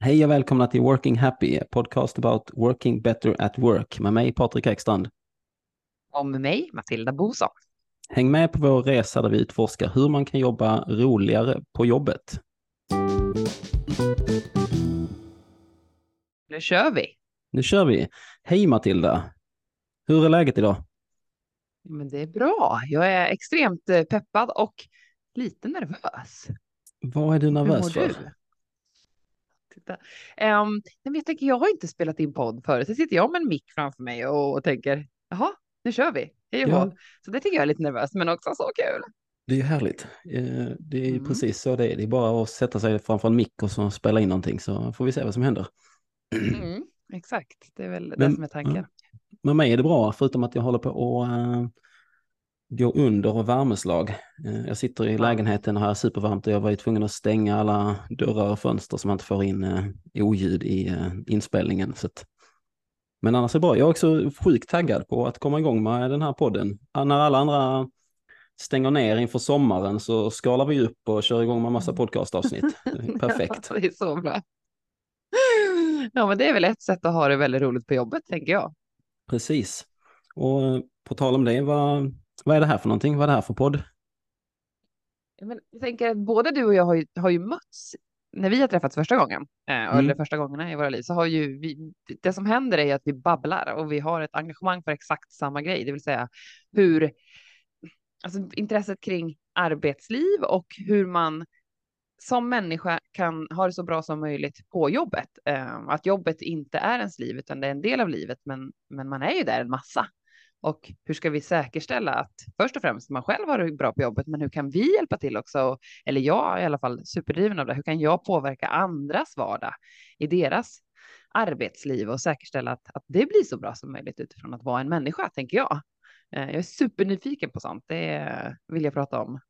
Hej och välkomna till Working Happy, podcast about working better at work med mig Patrik Ekstrand. Och med mig Matilda Boson. Häng med på vår resa där vi utforskar hur man kan jobba roligare på jobbet. Nu kör vi. Nu kör vi. Hej Matilda! Hur är läget idag? Men det är bra. Jag är extremt eh, peppad och lite nervös. Vad är du nervös för? Du? Titta. Um, jag, tänker, jag har inte spelat in podd förut. Så sitter jag med en mick framför mig och, och tänker, jaha, nu kör vi. Hej ja. Så det tycker jag är lite nervöst, men också så kul. Det är ju härligt. Eh, det är mm. precis så det är. Det är bara att sätta sig framför en mick och så spela in någonting så får vi se vad som händer. Mm, exakt, det är väl men, det som är tanken. Med mig är det bra, förutom att jag håller på att uh, gå under värmeslag. Uh, jag sitter i ja. lägenheten har supervarmt och jag var ju tvungen att stänga alla dörrar och fönster så man inte får in uh, oljud i uh, inspelningen. Så att... Men annars är det bra. Jag är också sjukt taggad på att komma igång med den här podden. När alla andra stänger ner inför sommaren så skalar vi upp och kör igång med massa mm. podcastavsnitt. Perfekt. det är så bra. Ja, men det är väl ett sätt att ha det väldigt roligt på jobbet, tänker jag. Precis. Och eh, på tal om det, vad, vad är det här för någonting? Vad är det här för podd? Men jag tänker att både du och jag har ju, har ju mötts när vi har träffats första gången, eh, mm. eller första gångerna i våra liv, så har ju vi, det som händer är att vi babblar och vi har ett engagemang för exakt samma grej, det vill säga hur, alltså intresset kring arbetsliv och hur man som människa kan ha det så bra som möjligt på jobbet. Eh, att jobbet inte är ens liv, utan det är en del av livet, men, men man är ju där en massa. Och hur ska vi säkerställa att först och främst man själv har det bra på jobbet, men hur kan vi hjälpa till också? Eller jag är i alla fall superdriven av det. Hur kan jag påverka andras vardag i deras arbetsliv och säkerställa att, att det blir så bra som möjligt utifrån att vara en människa, tänker jag. Eh, jag är supernyfiken på sånt. Det vill jag prata om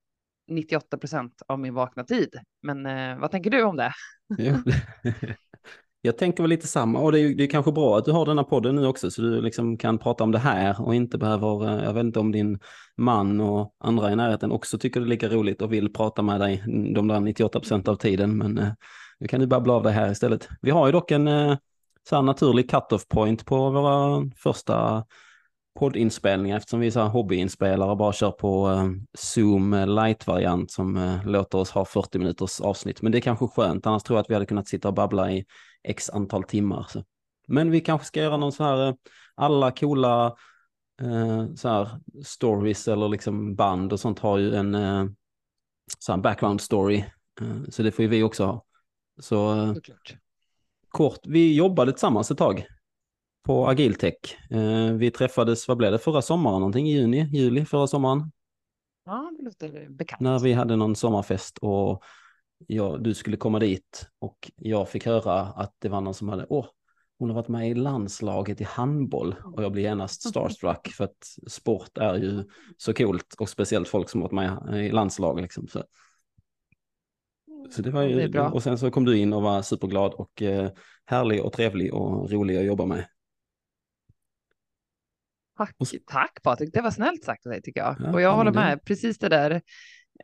98 procent av min vakna tid. Men eh, vad tänker du om det? Jag tänker väl lite samma och det är, det är kanske bra att du har denna podden nu också så du liksom kan prata om det här och inte behöver, eh, jag vet inte om din man och andra i närheten också tycker det är lika roligt och vill prata med dig de där 98 procent av tiden men eh, nu kan du babbla av det här istället. Vi har ju dock en eh, så här naturlig cut-off point på våra första poddinspelningar eftersom vi är så här hobbyinspelare och bara kör på uh, Zoom light-variant som uh, låter oss ha 40 minuters avsnitt. Men det är kanske skönt, annars tror jag att vi hade kunnat sitta och babbla i x antal timmar. Så. Men vi kanske ska göra någon så här, uh, alla coola så här stories eller liksom band och sånt har ju en så här background story. så det får ju vi också ha. Så kort, vi jobbade tillsammans ett tag på Agiltech. Eh, vi träffades, vad blev det, förra sommaren någonting, i juni, juli förra sommaren. Ja, det låter bekant. När vi hade någon sommarfest och jag, du skulle komma dit och jag fick höra att det var någon som hade, åh, hon har varit med i landslaget i handboll och jag blev genast starstruck för att sport är ju så coolt och speciellt folk som varit med i landslag liksom. Så, så det var ju, det och sen så kom du in och var superglad och eh, härlig och trevlig och rolig att jobba med. Tack, tack Patrik, det var snällt sagt av dig tycker jag. Ja, och jag håller med, precis det där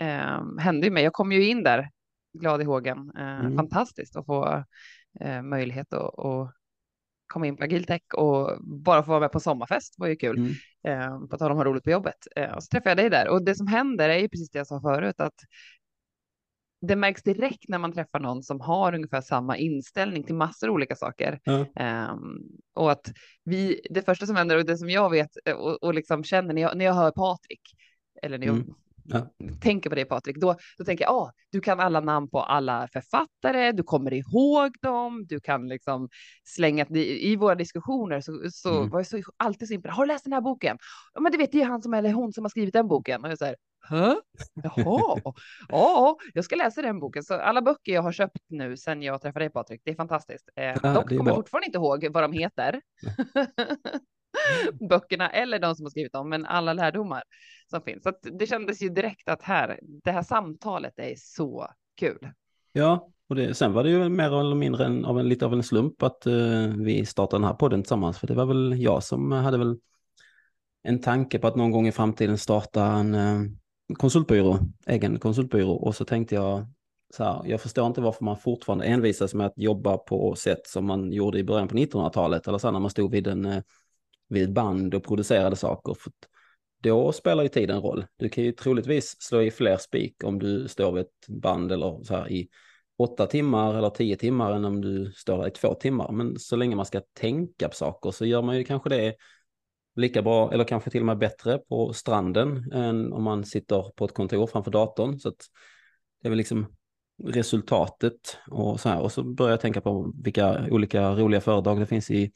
eh, hände ju mig. Jag kom ju in där glad i hågen. Eh, mm. Fantastiskt att få eh, möjlighet att, att komma in på Agiltech och bara få vara med på sommarfest var ju kul. Mm. Eh, på tal om att ha roligt på jobbet. Eh, och så träffade jag dig där och det som händer är ju precis det jag sa förut att det märks direkt när man träffar någon som har ungefär samma inställning till massor av olika saker. Mm. Um, och att vi, det första som händer och det som jag vet eh, och, och liksom känner när jag, när jag hör Patrik, eller när jag mm. Ja. tänker på det Patrik, då, då tänker jag, ah, du kan alla namn på alla författare, du kommer ihåg dem, du kan liksom slänga, i, i våra diskussioner så, så mm. var jag så, alltid så imponerad, har du läst den här boken? Ja, men du vet, det är han som eller hon som har skrivit den boken. Och jag säger, Hä? Jaha, ja, jag ska läsa den boken. Så alla böcker jag har köpt nu sedan jag träffade dig Patrik, det är fantastiskt. Eh, ja, dock kommer jag fortfarande inte ihåg vad de heter. Böckerna eller de som har skrivit dem, men alla lärdomar som finns. Så det kändes ju direkt att här, det här samtalet är så kul. Ja, och det, sen var det ju mer eller mindre en, av en, lite av en slump att uh, vi startade den här podden tillsammans, för det var väl jag som hade väl en tanke på att någon gång i framtiden starta en uh, konsultbyrå, egen konsultbyrå och så tänkte jag så här, jag förstår inte varför man fortfarande envisas med att jobba på sätt som man gjorde i början på 1900-talet eller så när man stod vid, en, eh, vid ett band och producerade saker. För då spelar ju tiden roll. Du kan ju troligtvis slå i fler spik om du står vid ett band eller så här i åtta timmar eller tio timmar än om du står där i två timmar. Men så länge man ska tänka på saker så gör man ju kanske det lika bra eller kanske till och med bättre på stranden än om man sitter på ett kontor framför datorn. Så att det är väl liksom resultatet och så här. Och så börjar jag tänka på vilka olika roliga företag det finns i,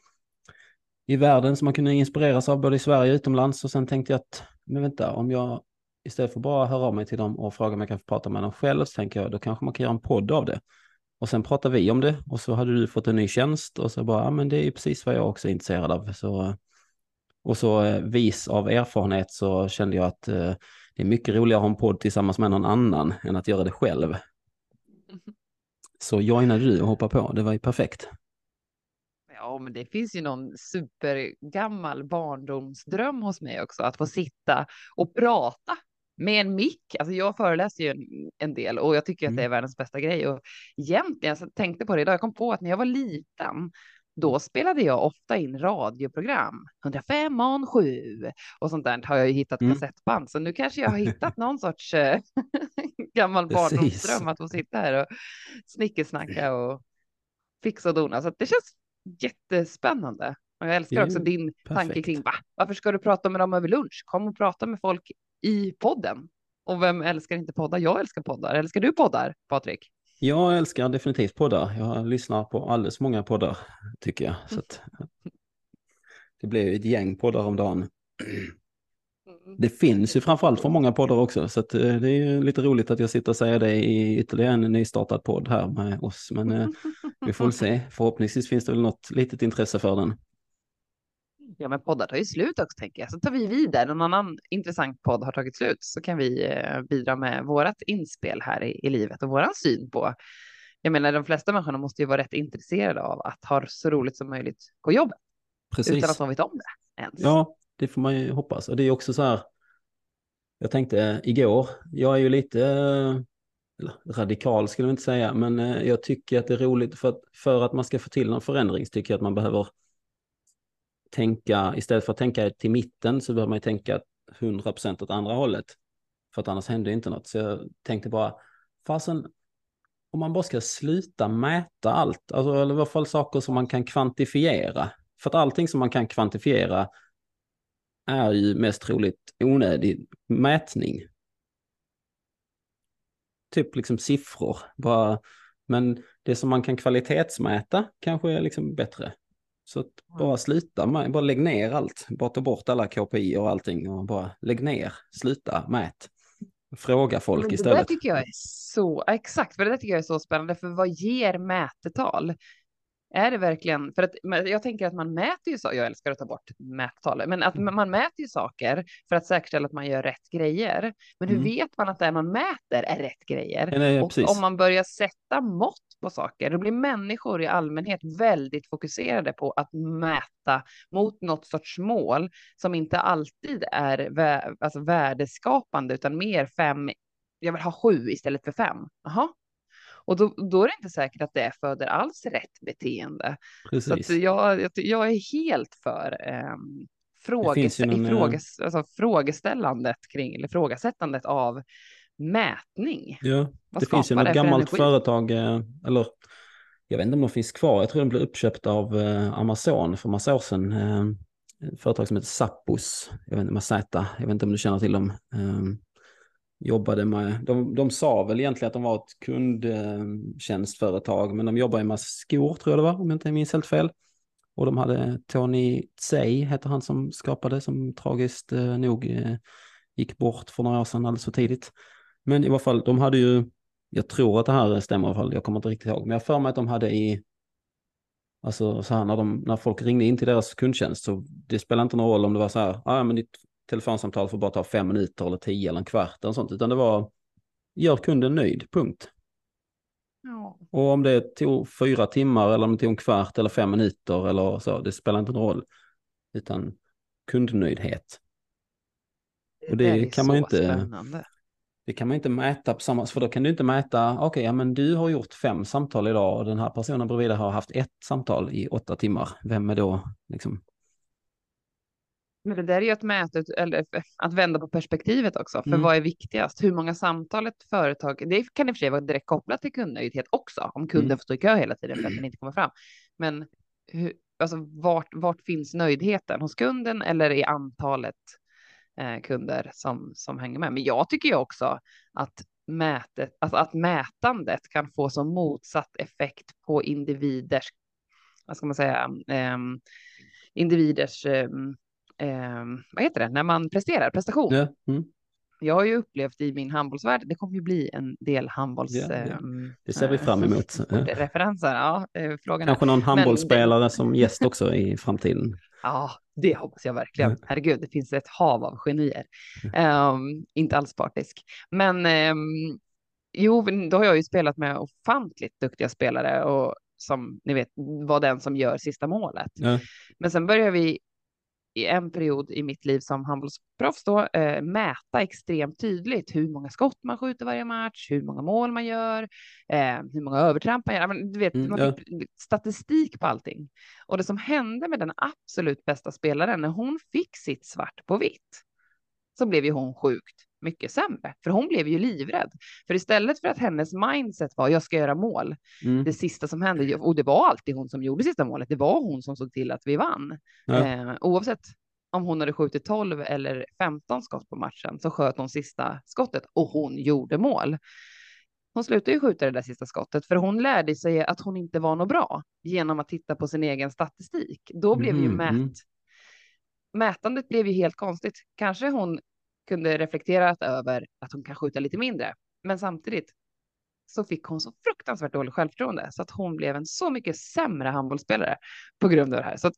i världen som man kunde inspireras av både i Sverige och utomlands. Och sen tänkte jag att, men vänta, om jag istället för bara höra av mig till dem och fråga om jag kan få prata med dem själv, så tänker jag då kanske man kan göra en podd av det. Och sen pratar vi om det och så hade du fått en ny tjänst och så bara, ja men det är precis vad jag också är intresserad av. Så, och så eh, vis av erfarenhet så kände jag att eh, det är mycket roligare att ha en podd tillsammans med någon annan än att göra det själv. Så joinade du och hoppade på, det var ju perfekt. Ja, men det finns ju någon supergammal barndomsdröm hos mig också, att få sitta och prata med en mick. Alltså jag föreläser ju en, en del och jag tycker att det är mm. världens bästa grej. Och egentligen, jag tänkte på det idag, jag kom på att när jag var liten, då spelade jag ofta in radioprogram, 105 on 7 och sånt där har jag ju hittat mm. kassettband. Så nu kanske jag har hittat någon sorts eh, gammal barndomsdröm att få sitta här och snickesnacka och fixa och dona. Så det känns jättespännande. Och jag älskar också din perfekt. tanke kring va? varför ska du prata med dem över lunch? Kom och prata med folk i podden. Och vem älskar inte poddar? Jag älskar poddar. Älskar du poddar, Patrik? Jag älskar definitivt poddar. Jag lyssnar på alldeles många poddar, tycker jag. Så att, det blir ett gäng poddar om dagen. Det finns ju framförallt för många poddar också, så eh, det är ju lite roligt att jag sitter och säger det i ytterligare en nystartad podd här med oss. Men eh, vi får väl se. Förhoppningsvis finns det väl något litet intresse för den. Ja, men poddar tar ju slut också tänker jag. Så tar vi vidare. Någon annan intressant podd har tagit slut så kan vi eh, bidra med vårat inspel här i, i livet och våran syn på. Jag menar, de flesta människorna måste ju vara rätt intresserade av att ha så roligt som möjligt på jobbet. Precis. Utan att de vet om det ens. Ja, det får man ju hoppas. Och det är också så här. Jag tänkte igår, jag är ju lite radikal skulle jag inte säga, men eh, jag tycker att det är roligt för att, för att man ska få till någon förändring så tycker jag att man behöver tänka, istället för att tänka till mitten så behöver man tänka 100% åt andra hållet. För att annars händer inte något. Så jag tänkte bara, fasen, om man bara ska sluta mäta allt, alltså, eller i alla fall saker som man kan kvantifiera. För att allting som man kan kvantifiera är ju mest troligt onödig mätning. Typ liksom siffror, bara, men det som man kan kvalitetsmäta kanske är liksom bättre. Så bara sluta, bara lägg ner allt, bara ta bort alla KPI och allting och bara lägg ner, sluta, mät. Fråga folk istället. Det där tycker jag är så, exakt, för det där tycker jag är så spännande, för vad ger mätetal? Är det verkligen, för att jag tänker att man mäter ju så, jag älskar att ta bort mättalet, men att mm. man mäter ju saker för att säkerställa att man gör rätt grejer. Men hur mm. vet man att det man mäter är rätt grejer? Nej, och om man börjar sätta mått på saker, då blir människor i allmänhet väldigt fokuserade på att mäta mot något sorts mål som inte alltid är vä alltså värdeskapande, utan mer fem, jag vill ha sju istället för fem. Jaha, och då, då, är det inte säkert att det föder alls rätt beteende. Precis. Så jag, jag, är helt för eh, fråges, någon, eh, ifråges, alltså, frågeställandet kring, eller frågasättandet av mätning. Ja, Vad det finns ju något gammalt energi? företag, eh, eller jag vet inte om de finns kvar, jag tror de blev uppköpta av eh, Amazon för massa år sedan. Ett företag som heter Sappos, jag vet inte, med Z, jag vet inte om du känner till dem jobbade med, de, de sa väl egentligen att de var ett kundtjänstföretag, men de jobbar med skor tror jag det var, om jag inte minns helt fel. Och de hade Tony Tsei, heter han som skapade, som tragiskt eh, nog eh, gick bort för några år sedan alldeles för tidigt. Men i alla fall, de hade ju, jag tror att det här stämmer i alla fall, jag kommer inte riktigt ihåg, men jag för mig att de hade i, alltså så här när, de, när folk ringde in till deras kundtjänst så det spelar inte någon roll om det var så här, ah, ja ah, men ditt telefonsamtal får bara ta fem minuter eller tio eller en kvart eller sånt, utan det var gör kunden nöjd, punkt. Ja. Och om det tog fyra timmar eller om det tog en kvart eller fem minuter eller så, det spelar inte någon roll. Utan kundnöjdhet. Det och det kan man ju inte... Spännande. det kan man inte mäta på samma, för då kan du inte mäta, okej, okay, ja men du har gjort fem samtal idag och den här personen bredvid har haft ett samtal i åtta timmar. Vem är då liksom? Men det där är ju att mäta, eller att vända på perspektivet också. För mm. vad är viktigast? Hur många samtal ett företag, det kan i och för sig vara direkt kopplat till kundnöjdhet också, om kunden mm. får stå i kö hela tiden för att den inte kommer fram. Men hur, alltså, vart, vart finns nöjdheten? Hos kunden eller i antalet eh, kunder som, som hänger med? Men jag tycker ju också att mätet, alltså att mätandet kan få som motsatt effekt på individers, vad ska man säga, eh, individers eh, eh, vad heter det, när man presterar, prestation. Ja. Mm. Jag har ju upplevt i min handbollsvärld, det kommer ju bli en del handbolls... Ja. Ehm, det ser vi fram emot. referenser, ja. Eh, frågan Kanske någon handbollsspelare Men, som gäst också i framtiden. Ja, det hoppas jag verkligen. Herregud, det finns ett hav av genier. Um, inte alls partisk. Men um, jo, då har jag ju spelat med ofantligt duktiga spelare och som ni vet var den som gör sista målet. Ja. Men sen börjar vi i en period i mitt liv som handbollsproffs då eh, mäta extremt tydligt hur många skott man skjuter varje match, hur många mål man gör, eh, hur många övertramp man gör. Men, du vet, mm, man fick ja. statistik på allting. Och det som hände med den absolut bästa spelaren när hon fick sitt svart på vitt så blev ju hon sjukt mycket sämre, för hon blev ju livrädd. För istället för att hennes mindset var jag ska göra mål, mm. det sista som hände, och det var alltid hon som gjorde sista målet, det var hon som såg till att vi vann. Ja. Eh, oavsett om hon hade skjutit 12 eller 15 skott på matchen så sköt hon sista skottet och hon gjorde mål. Hon slutade ju skjuta det där sista skottet för hon lärde sig att hon inte var något bra genom att titta på sin egen statistik. Då blev mm. ju mät mätandet blev ju helt konstigt. Kanske hon kunde reflektera över att hon kan skjuta lite mindre. Men samtidigt så fick hon så fruktansvärt dåligt självförtroende så att hon blev en så mycket sämre handbollsspelare på grund av det här. Så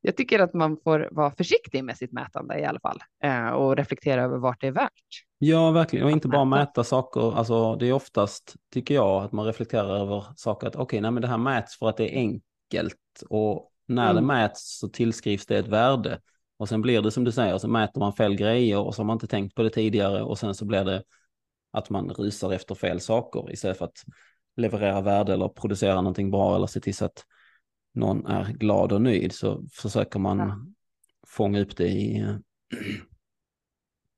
jag tycker att man får vara försiktig med sitt mätande i alla fall eh, och reflektera över vart det är värt. Ja, verkligen. Och inte bara mäta saker. Alltså, det är oftast, tycker jag, att man reflekterar över saker. Att okej, okay, det här mäts för att det är enkelt och när mm. det mäts så tillskrivs det ett värde. Och sen blir det som du säger, så mäter man fel grejer och så har man inte tänkt på det tidigare och sen så blir det att man rusar efter fel saker istället för att leverera värde eller producera någonting bra eller se till så att någon är glad och nöjd så försöker man ja. fånga upp det i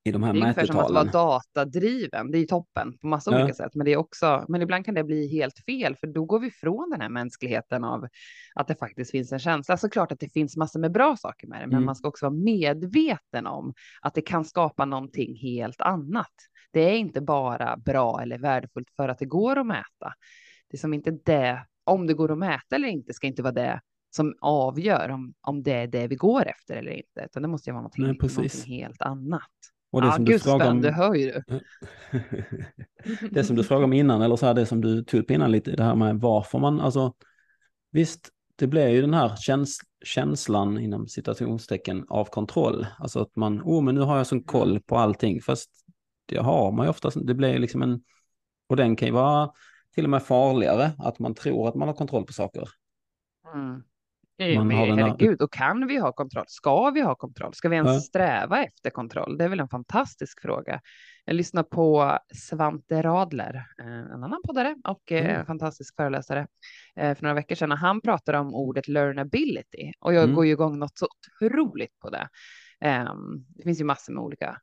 i de här mätetalen. Det är ungefär som att vara datadriven. Det är toppen på massa ja. olika sätt, men det är också, men ibland kan det bli helt fel, för då går vi ifrån den här mänskligheten av att det faktiskt finns en känsla. Såklart att det finns massor med bra saker med det, men mm. man ska också vara medveten om att det kan skapa någonting helt annat. Det är inte bara bra eller värdefullt för att det går att mäta. Det är som inte det, om det går att mäta eller inte, ska inte vara det som avgör om, om det är det vi går efter eller inte, utan det måste ju vara någonting, Nej, någonting helt annat. Och det ja, som du frågade om... det hör ju du. det som du frågade om innan, eller så här, det som du tog upp innan lite, det här med varför man, alltså visst, det blir ju den här käns känslan inom citationstecken av kontroll. Alltså att man, oh men nu har jag sån koll på allting, fast det har man ju oftast, det blir liksom en, och den kan ju vara till och med farligare, att man tror att man har kontroll på saker. Mm. Man men, herregud, och kan vi ha kontroll? Ska vi ha kontroll? Ska vi ens ja. sträva efter kontroll? Det är väl en fantastisk fråga. Jag lyssnar på Svante Radler, eh, en annan poddare och eh, mm. fantastisk föreläsare eh, för några veckor sedan. Han pratade om ordet learnability och jag mm. går ju igång något så otroligt på det. Ehm, det finns ju massor med olika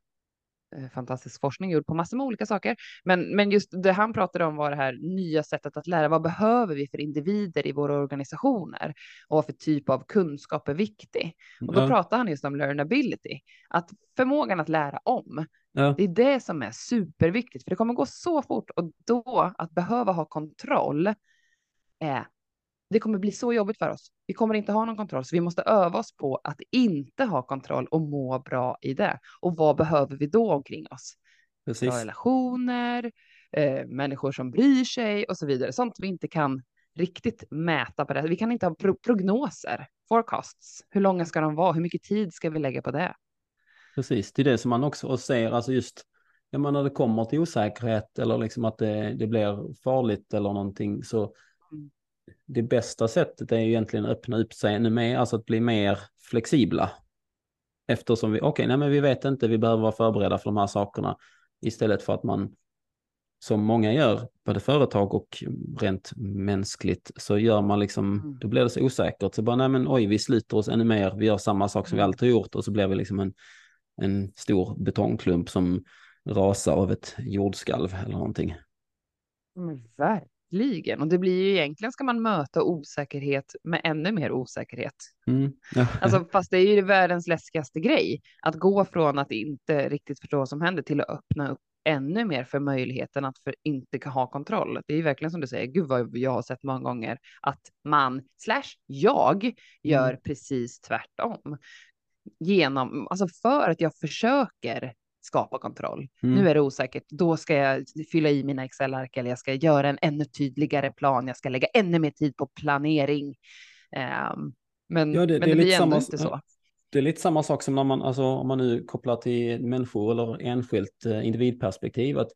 fantastisk forskning gjord på massor med olika saker. Men, men just det han pratade om var det här nya sättet att lära. Vad behöver vi för individer i våra organisationer och vad för typ av kunskap är viktig? Och då ja. pratade han just om learnability, att förmågan att lära om. Ja. Det är det som är superviktigt, för det kommer gå så fort och då att behöva ha kontroll är det kommer bli så jobbigt för oss. Vi kommer inte ha någon kontroll, så vi måste öva oss på att inte ha kontroll och må bra i det. Och vad behöver vi då omkring oss? Precis. Bra relationer, eh, människor som bryr sig och så vidare. Sånt vi inte kan riktigt mäta på det. Vi kan inte ha pro prognoser, forecasts. Hur långa ska de vara? Hur mycket tid ska vi lägga på det? Precis, det är det som man också ser, alltså just när det kommer till osäkerhet eller liksom att det, det blir farligt eller någonting så det bästa sättet är ju egentligen att öppna upp sig ännu mer, alltså att bli mer flexibla. Eftersom vi, okej, okay, nej men vi vet inte, vi behöver vara förberedda för de här sakerna. Istället för att man som många gör, både företag och rent mänskligt, så gör man liksom, mm. då blir det så osäkert. Så bara, nej men oj, vi sluter oss ännu mer, vi gör samma sak som vi mm. alltid gjort och så blir vi liksom en, en stor betongklump som rasar av ett jordskalv eller någonting. Men verkligen, och det blir ju egentligen ska man möta osäkerhet med ännu mer osäkerhet. Mm. Ja. Alltså, fast det är ju världens läskigaste grej, att gå från att inte riktigt förstå vad som händer till att öppna upp ännu mer för möjligheten att för inte ha kontroll. Det är ju verkligen som du säger, gud vad jag har sett många gånger att man slash jag gör mm. precis tvärtom. Genom, alltså för att jag försöker skapa kontroll. Mm. Nu är det osäkert, då ska jag fylla i mina Excel-ark eller jag ska göra en ännu tydligare plan. Jag ska lägga ännu mer tid på planering. Um, men, ja, det, men det, det blir ändå inte så. Det är lite samma sak som när man, alltså om man nu kopplar till människor eller enskilt eh, individperspektiv, att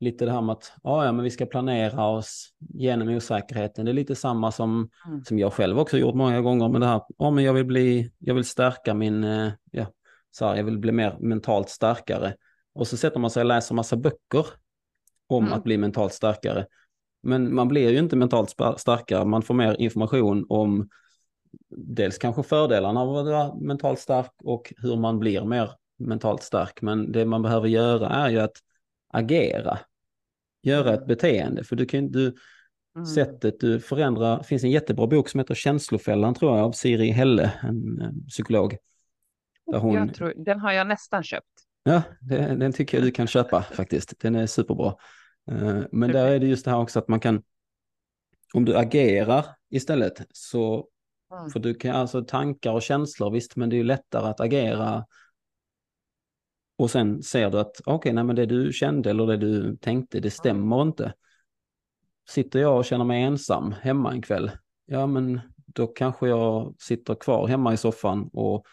lite det här med att ja, ja, men vi ska planera oss genom osäkerheten. Det är lite samma som, mm. som jag själv också gjort många gånger med det här, ja, men jag vill bli, jag vill stärka min, eh, ja, så här, jag vill bli mer mentalt starkare. Och så sätter man sig och läser massa böcker om mm. att bli mentalt starkare. Men man blir ju inte mentalt starkare, man får mer information om dels kanske fördelarna av att vara mentalt stark och hur man blir mer mentalt stark. Men det man behöver göra är ju att agera, göra ett beteende. För du kan du, mm. sättet du förändrar, det finns en jättebra bok som heter Känslofällan tror jag av Siri Helle, en, en psykolog. Hon... Jag tror, den har jag nästan köpt. Ja, det, den tycker jag du kan köpa faktiskt. Den är superbra. Eh, men där är det just det här också att man kan, om du agerar istället så Mm. För du kan alltså tankar och känslor, visst, men det är lättare att agera. Och sen ser du att okej, okay, nej men det du kände eller det du tänkte, det stämmer mm. inte. Sitter jag och känner mig ensam hemma en kväll, ja men då kanske jag sitter kvar hemma i soffan och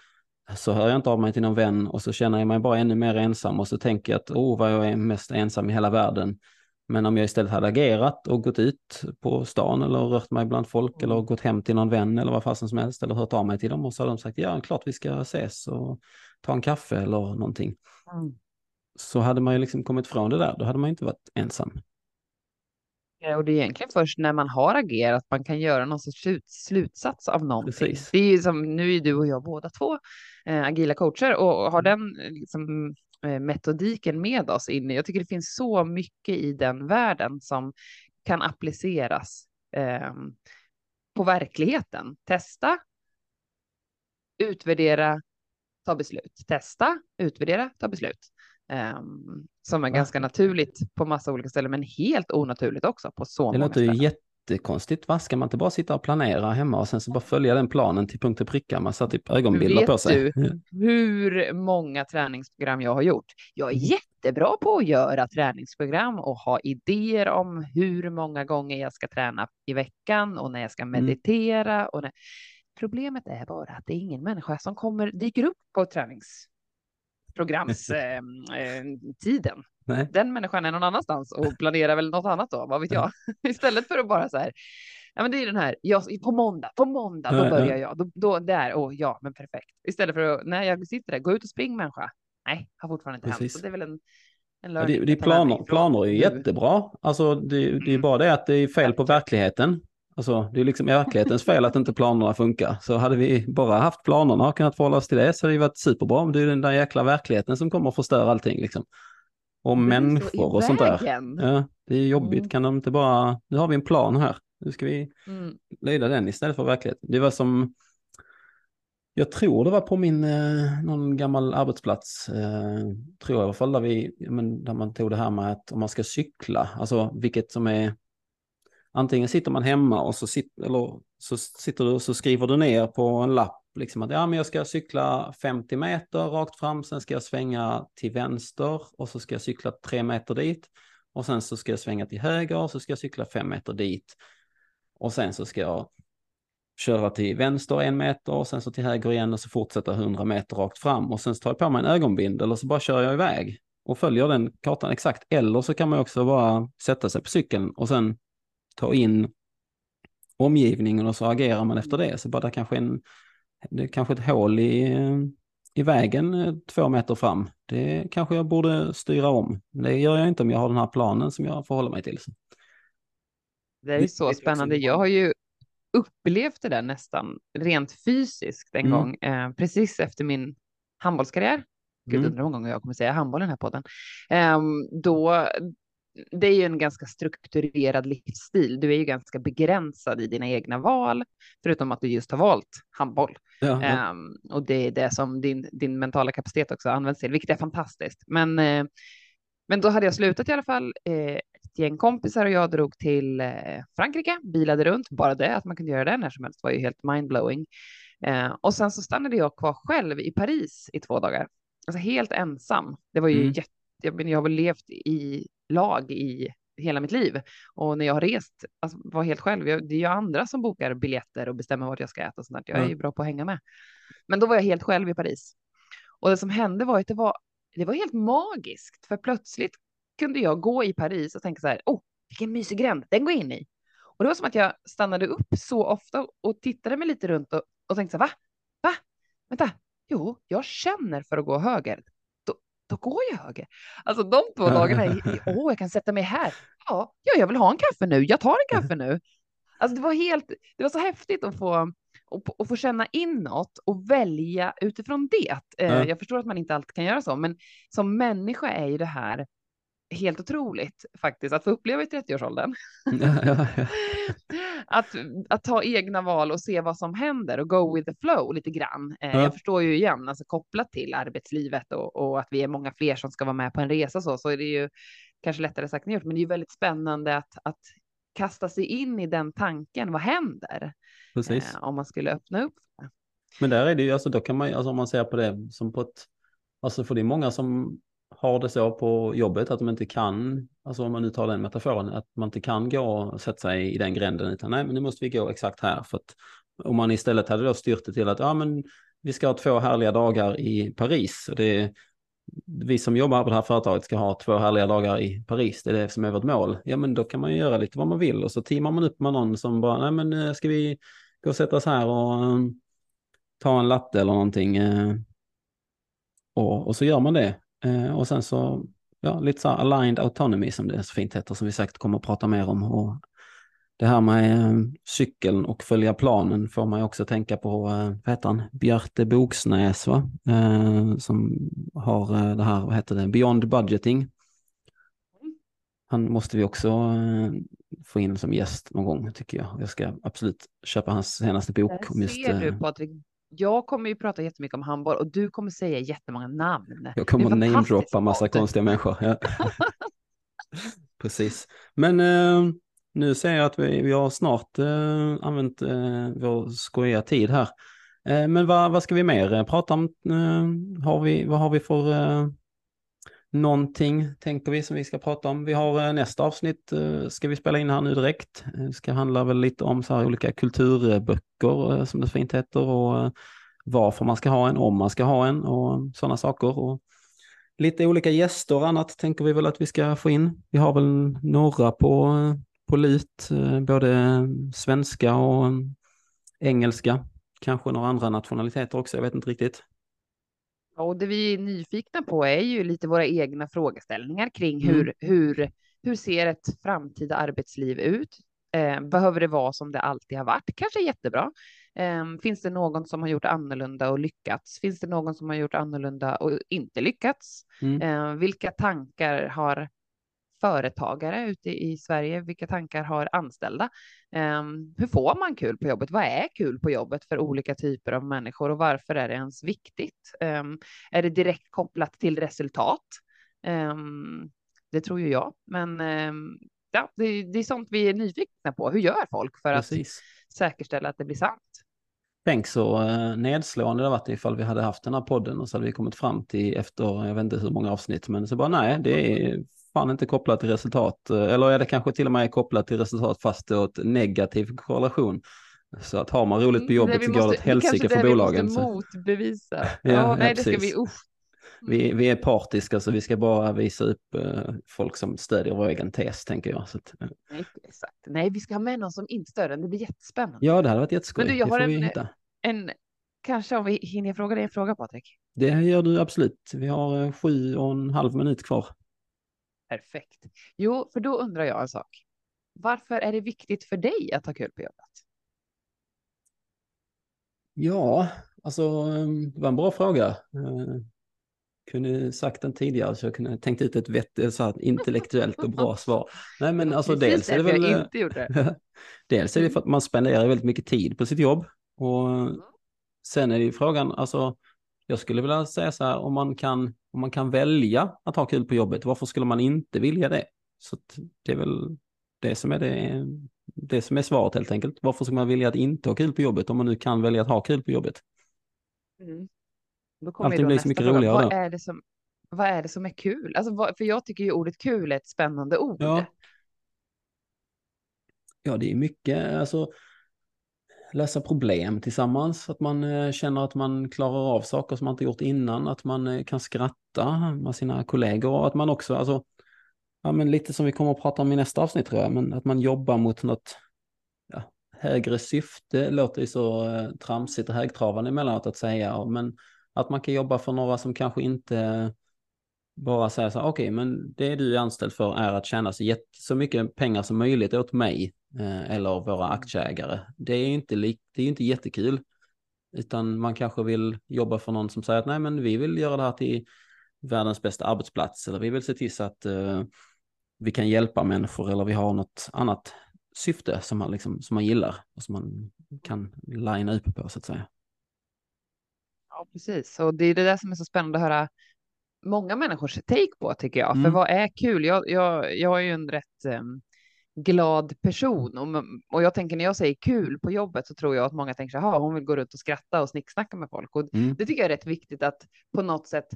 så hör jag inte av mig till någon vän och så känner jag mig bara ännu mer ensam och så tänker jag att oh vad jag är mest ensam i hela världen. Men om jag istället hade agerat och gått ut på stan eller rört mig bland folk mm. eller gått hem till någon vän eller vad fasen som helst eller hört av mig till dem och så hade de sagt ja, klart vi ska ses och ta en kaffe eller någonting. Mm. Så hade man ju liksom kommit från det där, då hade man inte varit ensam. Ja, och det är egentligen först när man har agerat man kan göra någon sorts slut, slutsats av någonting. Precis. Det är som, nu är du och jag båda två eh, agila coacher och har mm. den eh, liksom, Eh, metodiken med oss in i. Jag tycker det finns så mycket i den världen som kan appliceras eh, på verkligheten. Testa, utvärdera, ta beslut. Testa, utvärdera, ta beslut. Eh, som är ganska naturligt på massa olika ställen, men helt onaturligt också på så det många ställen. Det låter jättekonstigt. Va? Ska man inte bara sitta och planera hemma och sen så bara följa den planen till punkt och pricka, massa typ ögonbilder på sig? Du hur många träningsprogram jag har gjort? Jag är mm. jättebra på att göra träningsprogram och ha idéer om hur många gånger jag ska träna i veckan och när jag ska mm. meditera. Mm. Och när... Problemet är bara att det är ingen människa som kommer dyker upp på träningsprogramstiden. Eh, eh, Nej. Den människan är någon annanstans och planerar väl något annat då, vad vet jag? Istället för att bara så här, ja men det är den här, jag, på måndag, på måndag, då börjar jag, då, då där, och ja, men perfekt. Istället för att, när jag sitter där, gå ut och spring människa. Nej, har fortfarande inte Precis. hänt. Så det är väl en, ja, det, det planer, planer är jättebra. Alltså det, det är mm. bara det att det är fel på verkligheten. Alltså det är liksom verklighetens fel att inte planerna funkar. Så hade vi bara haft planerna och kunnat förhålla oss till det så hade det varit superbra. Men det är den där jäkla verkligheten som kommer att förstöra allting liksom och människor och sånt där. Ja, det är jobbigt, mm. kan de inte bara, nu har vi en plan här, nu ska vi mm. lyda den istället för verkligheten. Det var som, jag tror det var på min, eh, någon gammal arbetsplats, eh, tror jag i alla fall, där, vi, men, där man tog det här med att om man ska cykla, alltså vilket som är, antingen sitter man hemma och så, sit, eller, så sitter du och så skriver du ner på en lapp liksom att ja, men jag ska cykla 50 meter rakt fram, sen ska jag svänga till vänster och så ska jag cykla tre meter dit. Och sen så ska jag svänga till höger och så ska jag cykla fem meter dit. Och sen så ska jag köra till vänster en meter och sen så till höger igen och så fortsätta 100 meter rakt fram. Och sen så tar jag på mig en ögonbindel och så bara kör jag iväg och följer den kartan exakt. Eller så kan man också bara sätta sig på cykeln och sen ta in omgivningen och så agerar man efter det. Så bara det kanske en det är kanske ett hål i, i vägen eh, två meter fram. Det kanske jag borde styra om. Det gör jag inte om jag har den här planen som jag förhåller mig till. Det är så spännande. Jag har ju upplevt det där nästan rent fysiskt en mm. gång, eh, precis efter min handbollskarriär. Gud, mm. undrar hur många gånger jag kommer säga handboll i den här podden. Eh, då, det är ju en ganska strukturerad livsstil. Du är ju ganska begränsad i dina egna val, förutom att du just har valt handboll. Ja, ja. Um, och det är det som din, din mentala kapacitet också används till, vilket är fantastiskt. Men, uh, men då hade jag slutat i alla fall. Uh, ett gäng kompisar och jag drog till uh, Frankrike, bilade runt. Bara det, att man kunde göra det när som helst var ju helt mindblowing. Uh, och sen så stannade jag kvar själv i Paris i två dagar. Alltså helt ensam. Det var ju mm. jätte jag, men jag har väl levt i lag i hela mitt liv. Och när jag har rest, alltså, var helt själv, jag, det är ju andra som bokar biljetter och bestämmer vad jag ska äta och sånt där. Jag är ju bra på att hänga med. Men då var jag helt själv i Paris. Och det som hände var att det var, det var helt magiskt, för plötsligt kunde jag gå i Paris och tänka så här, oh, vilken mysig gränd, den går in i. Och det var som att jag stannade upp så ofta och tittade mig lite runt och, och tänkte så här, va? Va? Vänta, jo, jag känner för att gå höger då går jag höger. Alltså de två dagarna, åh, oh, jag kan sätta mig här. Ja, ja, jag vill ha en kaffe nu. Jag tar en kaffe nu. Alltså det var helt, det var så häftigt att få, att, få känna inåt och välja utifrån det. Mm. Jag förstår att man inte alltid kan göra så, men som människa är ju det här helt otroligt faktiskt att få uppleva i 30-årsåldern. Ja, ja, ja. att, att ta egna val och se vad som händer och go with the flow lite grann. Eh, jag förstår ju igen, alltså kopplat till arbetslivet och, och, att vi är många fler som ska vara med på en resa så, så är det ju kanske lättare sagt än gjort, men det är ju väldigt spännande att, att kasta sig in i den tanken. Vad händer? Precis. Eh, om man skulle öppna upp. Men där är det ju, alltså då kan man, alltså om man ser på det som på ett, alltså för det är många som har det så på jobbet att de inte kan, alltså om man nu tar den metaforen, att man inte kan gå och sätta sig i den gränden, utan nej, men nu måste vi gå exakt här. För att om man istället hade då styrt det till att, ja men vi ska ha två härliga dagar i Paris. Och det är, vi som jobbar på det här företaget ska ha två härliga dagar i Paris, det är det som är vårt mål. Ja men då kan man ju göra lite vad man vill och så teamar man upp med någon som bara, nej men eh, ska vi gå och sätta oss här och um, ta en latte eller någonting. Uh, och, och så gör man det. Eh, och sen så, ja, lite så här aligned autonomy som det så fint heter, som vi säkert kommer att prata mer om. Och det här med eh, cykeln och följa planen får man också tänka på, eh, vad heter han, Bjarte Boksnäs, va? Som har det här, vad heter det, Beyond Budgeting. Han måste vi också få in som gäst någon gång tycker jag. Jag ska absolut köpa hans senaste bok. Där om just, ser du Patrik jag kommer ju prata jättemycket om handboll och du kommer säga jättemånga namn. Jag kommer namedroppa massa konstiga människor. Ja. Precis. Men eh, nu ser jag att vi, vi har snart eh, använt eh, vår skojiga tid här. Eh, men vad, vad ska vi mer eh, prata om? Eh, har vi, vad har vi för någonting, tänker vi, som vi ska prata om? Vi har eh, nästa avsnitt, eh, ska vi spela in här nu direkt. Eh, det ska handla väl lite om så här olika kulturböcker, som det fint heter, och varför man ska ha en, om man ska ha en och sådana saker. Och lite olika gäster och annat tänker vi väl att vi ska få in. Vi har väl några på, på lut, både svenska och engelska. Kanske några andra nationaliteter också, jag vet inte riktigt. Och det vi är nyfikna på är ju lite våra egna frågeställningar kring hur, mm. hur, hur ser ett framtida arbetsliv ut? Eh, behöver det vara som det alltid har varit? Kanske jättebra. Eh, finns det någon som har gjort annorlunda och lyckats? Finns det någon som har gjort annorlunda och inte lyckats? Mm. Eh, vilka tankar har företagare ute i Sverige? Vilka tankar har anställda? Um, hur får man kul på jobbet? Vad är kul på jobbet för olika typer av människor och varför är det ens viktigt? Um, är det direkt kopplat till resultat? Um, det tror ju jag, men ja, det, är sånt vi är nyfikna på. Hur gör folk för Precis. att säkerställa att det blir sant? Tänk så eh, nedslående det varit ifall vi hade haft den här podden och så hade vi kommit fram till efter, jag vet inte hur många avsnitt, men så bara nej, det är fan inte kopplat till resultat. Eh, eller är det kanske till och med kopplat till resultat fast då ett negativ korrelation. Så att har man roligt på mm, jobbet så går det åt helsike för bolagen. Det måste motbevisa. ja, ja, nej, det ska vi, usch. Vi, vi är partiska så vi ska bara visa upp uh, folk som stödjer vår egen tes tänker jag. Så att, uh. nej, exakt. nej, vi ska ha med någon som inte stöder den. Det blir jättespännande. Ja, det hade varit jätteskoj. Men du, jag har en, en kanske om vi hinner fråga dig en fråga Patrik? Det gör du absolut. Vi har sju och en halv minut kvar. Perfekt. Jo, för då undrar jag en sak. Varför är det viktigt för dig att ha kul på jobbet? Ja, alltså ehm, det var en bra fråga. Eh, kunde sagt den tidigare så jag kunde tänkt ut ett vettigt, så här, intellektuellt och bra svar. Nej men alltså dels är det väl... Jag inte gjorde dels är det för att man spenderar väldigt mycket tid på sitt jobb. Och mm. sen är det ju frågan, alltså jag skulle vilja säga så här, om man kan, om man kan välja att ha kul på jobbet, varför skulle man inte vilja det? Så det är väl det som är det, det som är svaret helt enkelt. Varför ska man vilja att inte ha kul på jobbet om man nu kan välja att ha kul på jobbet? Mm. Allting blir så mycket fråga. roligare. Vad är, det som, vad är det som är kul? Alltså, vad, för jag tycker ju ordet kul är ett spännande ord. Ja, ja det är mycket, alltså lösa problem tillsammans, att man eh, känner att man klarar av saker som man inte gjort innan, att man eh, kan skratta med sina kollegor. Och att man också, alltså, ja men lite som vi kommer att prata om i nästa avsnitt tror jag, men att man jobbar mot något ja, högre syfte, låter ju så eh, tramsigt och högtravande emellanåt att säga, men att man kan jobba för några som kanske inte bara säger så här, okej, okay, men det du är anställd för är att tjäna så, så mycket pengar som möjligt åt mig eh, eller våra mm. aktieägare. Det är ju inte, det är inte jättekul, utan man kanske vill jobba för någon som säger att nej, men vi vill göra det här till världens bästa arbetsplats eller vi vill se till så att eh, vi kan hjälpa människor eller vi har något annat syfte som man, liksom, som man gillar och som man kan linea upp på så att säga. Ja, precis. Och det är det där som är så spännande att höra många människors take på tycker jag. Mm. För vad är kul? Jag, jag, jag är ju en rätt um, glad person och, och jag tänker när jag säger kul på jobbet så tror jag att många tänker så här, hon vill gå runt och skratta och snicksnacka med folk. Och mm. det tycker jag är rätt viktigt att på något sätt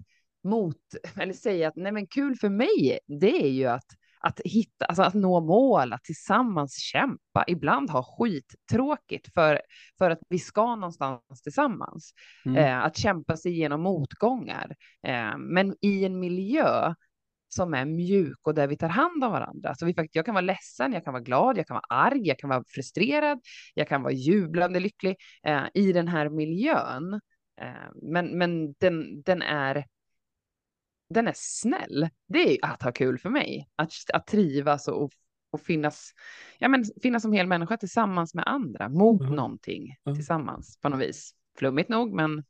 mot eller säga att nej, men kul för mig. Det är ju att att hitta, alltså att nå mål, att tillsammans kämpa, ibland ha skittråkigt för, för att vi ska någonstans tillsammans. Mm. Eh, att kämpa sig igenom motgångar, eh, men i en miljö som är mjuk och där vi tar hand om varandra. Så vi faktiskt, jag kan vara ledsen, jag kan vara glad, jag kan vara arg, jag kan vara frustrerad, jag kan vara jublande lycklig eh, i den här miljön. Eh, men men den, den är den är snäll. Det är att ha kul för mig. Att, att trivas och, och finnas, ja, men finnas som hel människa tillsammans med andra, mot mm. någonting mm. tillsammans på något vis. Flummigt nog, men.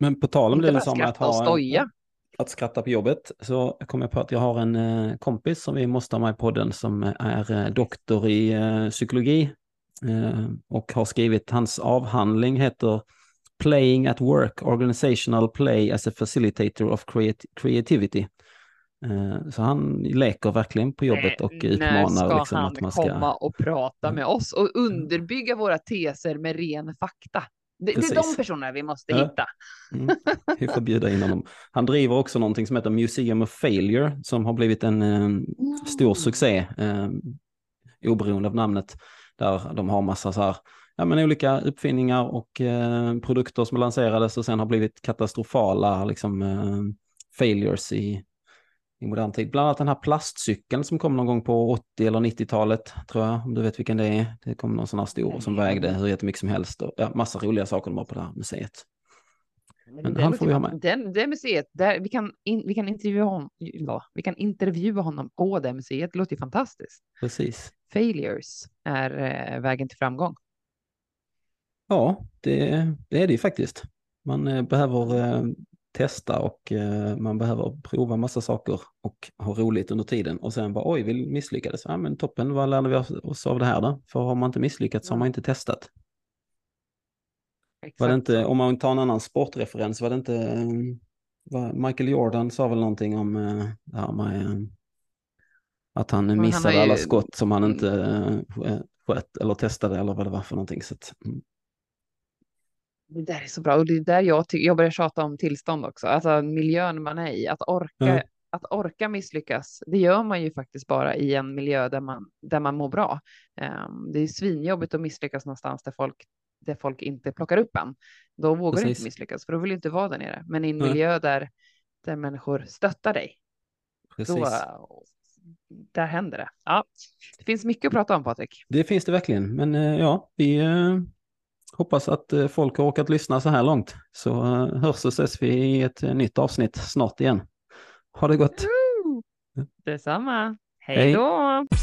Men på tal om det som att ha stoja. att skratta på jobbet så kommer jag på att jag har en eh, kompis som vi måste ha med i podden som är eh, doktor i eh, psykologi eh, och har skrivit hans avhandling heter Playing at Work, Organizational Play as a Facilitator of creat Creativity. Eh, så han leker verkligen på jobbet och utmanar. När ska liksom han att man ska... komma och prata med oss och underbygga våra teser med ren fakta? Det, det är de personerna vi måste ja. hitta. Mm. Vi får bjuda in honom. Han driver också någonting som heter Museum of Failure som har blivit en eh, stor mm. succé, eh, oberoende av namnet, där de har massa så här ja, men olika uppfinningar och eh, produkter som lanserades och sen har blivit katastrofala liksom, eh, failures i, i modern tid. Bland annat den här plastcykeln som kom någon gång på 80 eller 90-talet, tror jag, om du vet vilken det är. Det kom någon sån här stor som vägde hur jättemycket som helst och ja, massa roliga saker de har på det här museet. Men han får vi ha med. Den, det museet, där, vi, kan in, vi, kan intervjua honom, ja, vi kan intervjua honom på det museet. Det låter ju fantastiskt. Precis. Failures är eh, vägen till framgång. Ja, det, det är det ju faktiskt. Man eh, behöver eh, testa och eh, man behöver prova massa saker och ha roligt under tiden och sen bara oj, vi misslyckades. Ja, men toppen, vad lärde vi oss av det här då? För har man inte misslyckats så har man inte testat. Exakt. Var det inte, om man tar en annan sportreferens, var det inte var Michael Jordan sa väl någonting om det här med att han missade han ju... alla skott som han inte sköt eller testade eller vad det var för någonting. Så att, mm. Det där är så bra och det är där jag, jag börjar tjata om tillstånd också, alltså miljön man är i, att orka, mm. att orka misslyckas. Det gör man ju faktiskt bara i en miljö där man, där man mår bra. Um, det är svinjobbigt att misslyckas någonstans där folk, där folk inte plockar upp en. Då vågar Precis. du inte misslyckas, för då vill du inte vara där nere. Men i en mm. miljö där, där människor stöttar dig, Precis. då, där händer det. Ja, det finns mycket att prata om, Patrik. Det finns det verkligen, men uh, ja, vi uh hoppas att eh, folk har orkat lyssna så här långt. Så hörs och ses vi i ett nytt avsnitt snart igen. Ha det gott! Detsamma! Hej då! Hej.